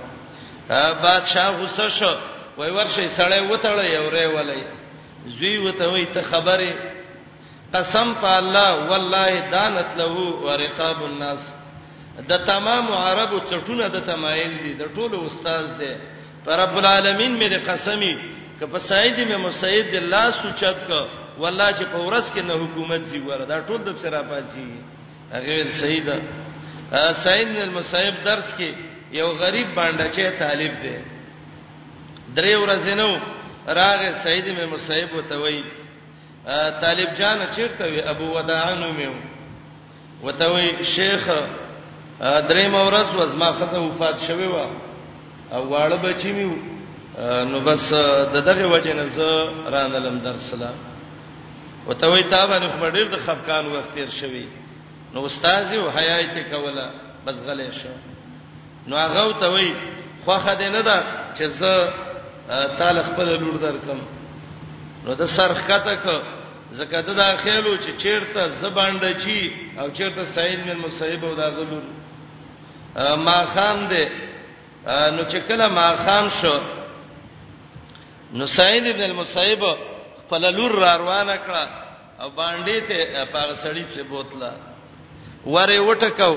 بادشاہ غوسه شو وای ورشه سړی وتړی او ری ولای زوی وته وای ته خبره قسم په الله والله دانت له ورقاب الناس د تمام عربو چټونه د تمایل دي د ټولو استاد دی پر رب العالمین مې د قسمی ک په سعید مې مسید د الله سوچت ک والله چې په ورځ کې نه حکومت زی ور دا ټول د سره پاتې هغه سید سعید المسیب درس کې یو غریب باندې چې طالب دی درې ورځې نو راغه سعید مې مسیب وتوي طالب جان چیرته وی ابو وداع نو میو وته وی شیخ درې مورز وزما خزه وفات شوی و او واړه بچی میو نو بس د دغه وجه نه زه رانلم درسله وته وی تا باندې خو ډیر د خفقان وخت تیر شوی نو استاد یو حیا یې کوله بس غلې شو نو هغه ته وای خوخه دې نه ده چې زه تعالی خپل لور درکم نو د سرخ کته ک زکه د داخلو چې چیرته زبانډه چی او چیرته سعید من مصیب او داغلو ما خام دې نو چې کله ما خام شو نو سعید ابن المصیب خپل لور را روانه کړه او باندې ته پاغه سړی په بوتله وره وټکاو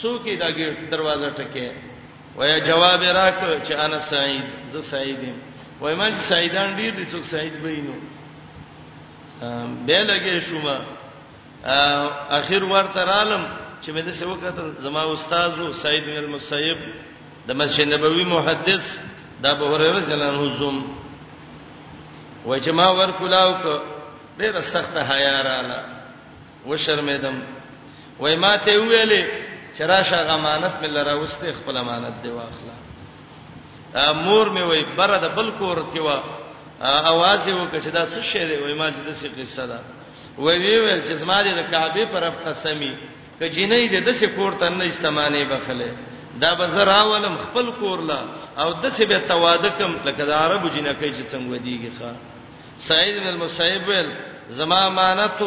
څوک دا ګیټ دروازه ټکه وای جواب راک چې انا سعید زه سعید یم وای ما چې سعیدان ډیر دي څوک سعید بینو به لګې شوما اخر ورته رالم چې مې د څه وخت زما استاد او سعید بن المسیب د مسجد نبوي محدث د ابو هريره جلان حزم وای چې ما ور کولاو ډیره سخته حیا رااله وشرمېدم وای ما ته ویلې چې راشه غمانت مې لره وسته خپل امانت دی واخله مور مې وای بره د بل کور کې وا اواز یې وکړ چې دا څه شی دی وای ما چې د څه قصه ده وای وی ویل چې زما د کعبه پر اب قسمی کجینې دې د څه کور ته نه استمانه بخله دا بزراولم خپل کور لا او د څه به توادکم لکه د عربو جنکې چې څنګه ودیږي ښا سعید بن المسیب ویل، زما امانت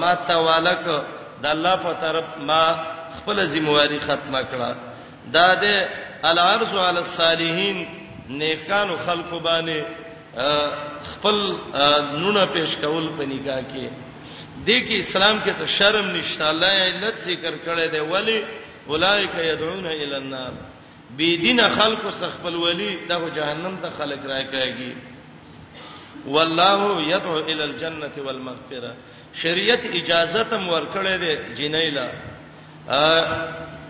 ما ته واله کړ، د الله په طرف ما خپله ذمه واري ختمه کړه، دا دی العرض علی الصالحین، نیکانو خلکو باندې خپل نونه پیش کول په نکاح کې، دې کې اسلام کې څه شرم نشته، الله یې علت ذکر کړی دی، ولی اولئک یدعون الی النار. بی دین خلق سخپل ولی دغه جهنم ته خلق راکاږي والله يدعو الى الجنه والمغفره شریعت اجازه تم ورکړې ده جنیلا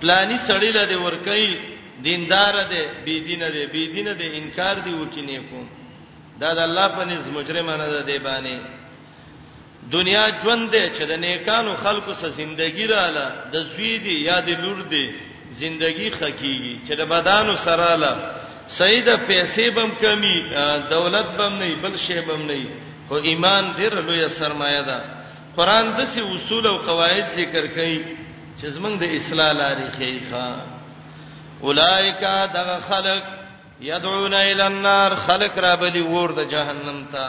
پلانی سړی له دې ورکې دیندار ده بی دین ده بی دین ده انکار دی وکینې کوم دا د الله په نس مجرمانه ده دی باندې دنیا ژوند دی چې د نیکانو خلکو سره زندگی رااله د زوی دی یا د لور دی زندگی خکېږي چې د بدانو سره له سید پیسې بم کمی دولت بم نه بل شی بم نه خو ایمان ډیر لوی سرمایه ده قران د سي اصول او قواعد ذکر کوي چې زمنګ د اصلاح لارې خېخه اولایکا دغه خلق یدعون الی النار خلق را بلی ور د جهنم ته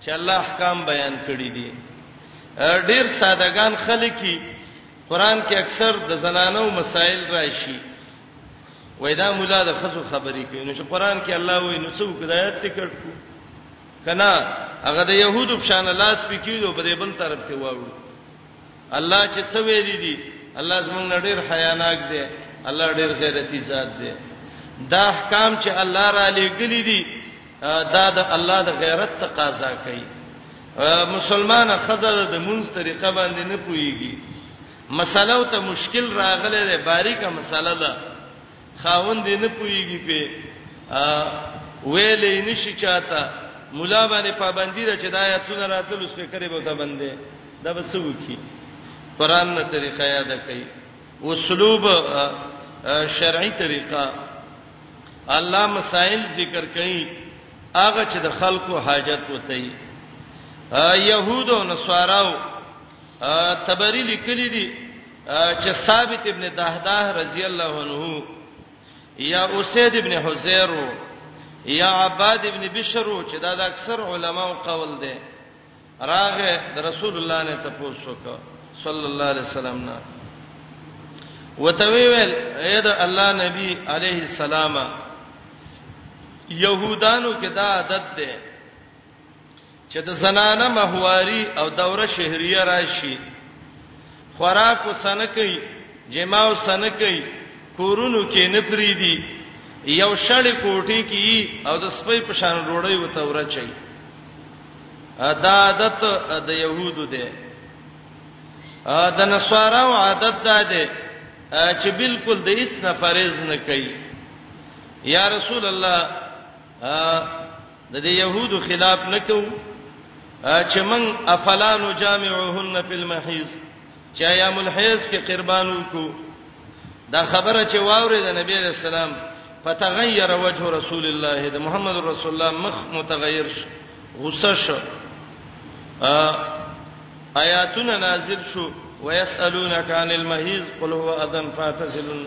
چې الله احکام بیان کړی دي ډیر سادهګان خلک کی قران کې اکثر د زنانو مسائل راشي وای دا مولا د خزو خبرې کوي نو چې قران کې الله وای نو څو کدایت تکړ کو کنا هغه د يهودو په شان لاس پکې دی په دې بل طرف ته واړو الله چې څه ویلي دي الله زمونږ نه ډیر حیاناک دی الله ډیر غیرتی ذات دی دا احکام چې الله را لېګلې دي دا د الله د غیرت تقاضا کوي مسلمان خزر د مونږ طریقه باندې نه پويږي مسله ته مشکل راغله ده باریکه مسله ده خاوند یې نه پوهیږي پې ویلې نشي چاته مولا باندې پابندی ده چې دا آیاتونه راتلو سپیکرې به ته بندې دا به څه وکی قران نه طریقه یاد کړي اسلوب شرعي طریقه الله مسائل ذکر کړي هغه چې د خلکو حاجت وته يهود او نصاراو تبری لیکلی دی چې ثابت ابن دهداه رضی الله عنه یا اسید ابن حزیر یا عباد ابن بشر چې دا د اکثر علماو قول دی راغه د رسول الله نه تاسو وکړه صلی الله علیه وسلم نه وتوی ویل اے د الله نبی علیه السلام یهودانو کې دا عادت ده چې د زنانه مهواري او دوره شهريه راشي خوراک وسنه کوي جما وسنه کوي کورونو کې نه پریدي یو شړې کوټې کې او د سپي په شان ډوړی وته ورچي دا عادت د يهودو دی د نصاراو عادت دا دی چې بالکل د هیڅ نه فرض نه کوي یا رسول الله د دې يهودو خلاف نکو چې من افلان جامعهن فی المحیز چې ایام الحیز کې قربان وکړو دا خبره چې واورې د نبی رسول الله فتغیر وجه رسول الله د محمد رسول الله مخ متغیر شو غصه شو آیاتونه نازل شو ويسالونک عن المحیز قل هو اذن فاتزلون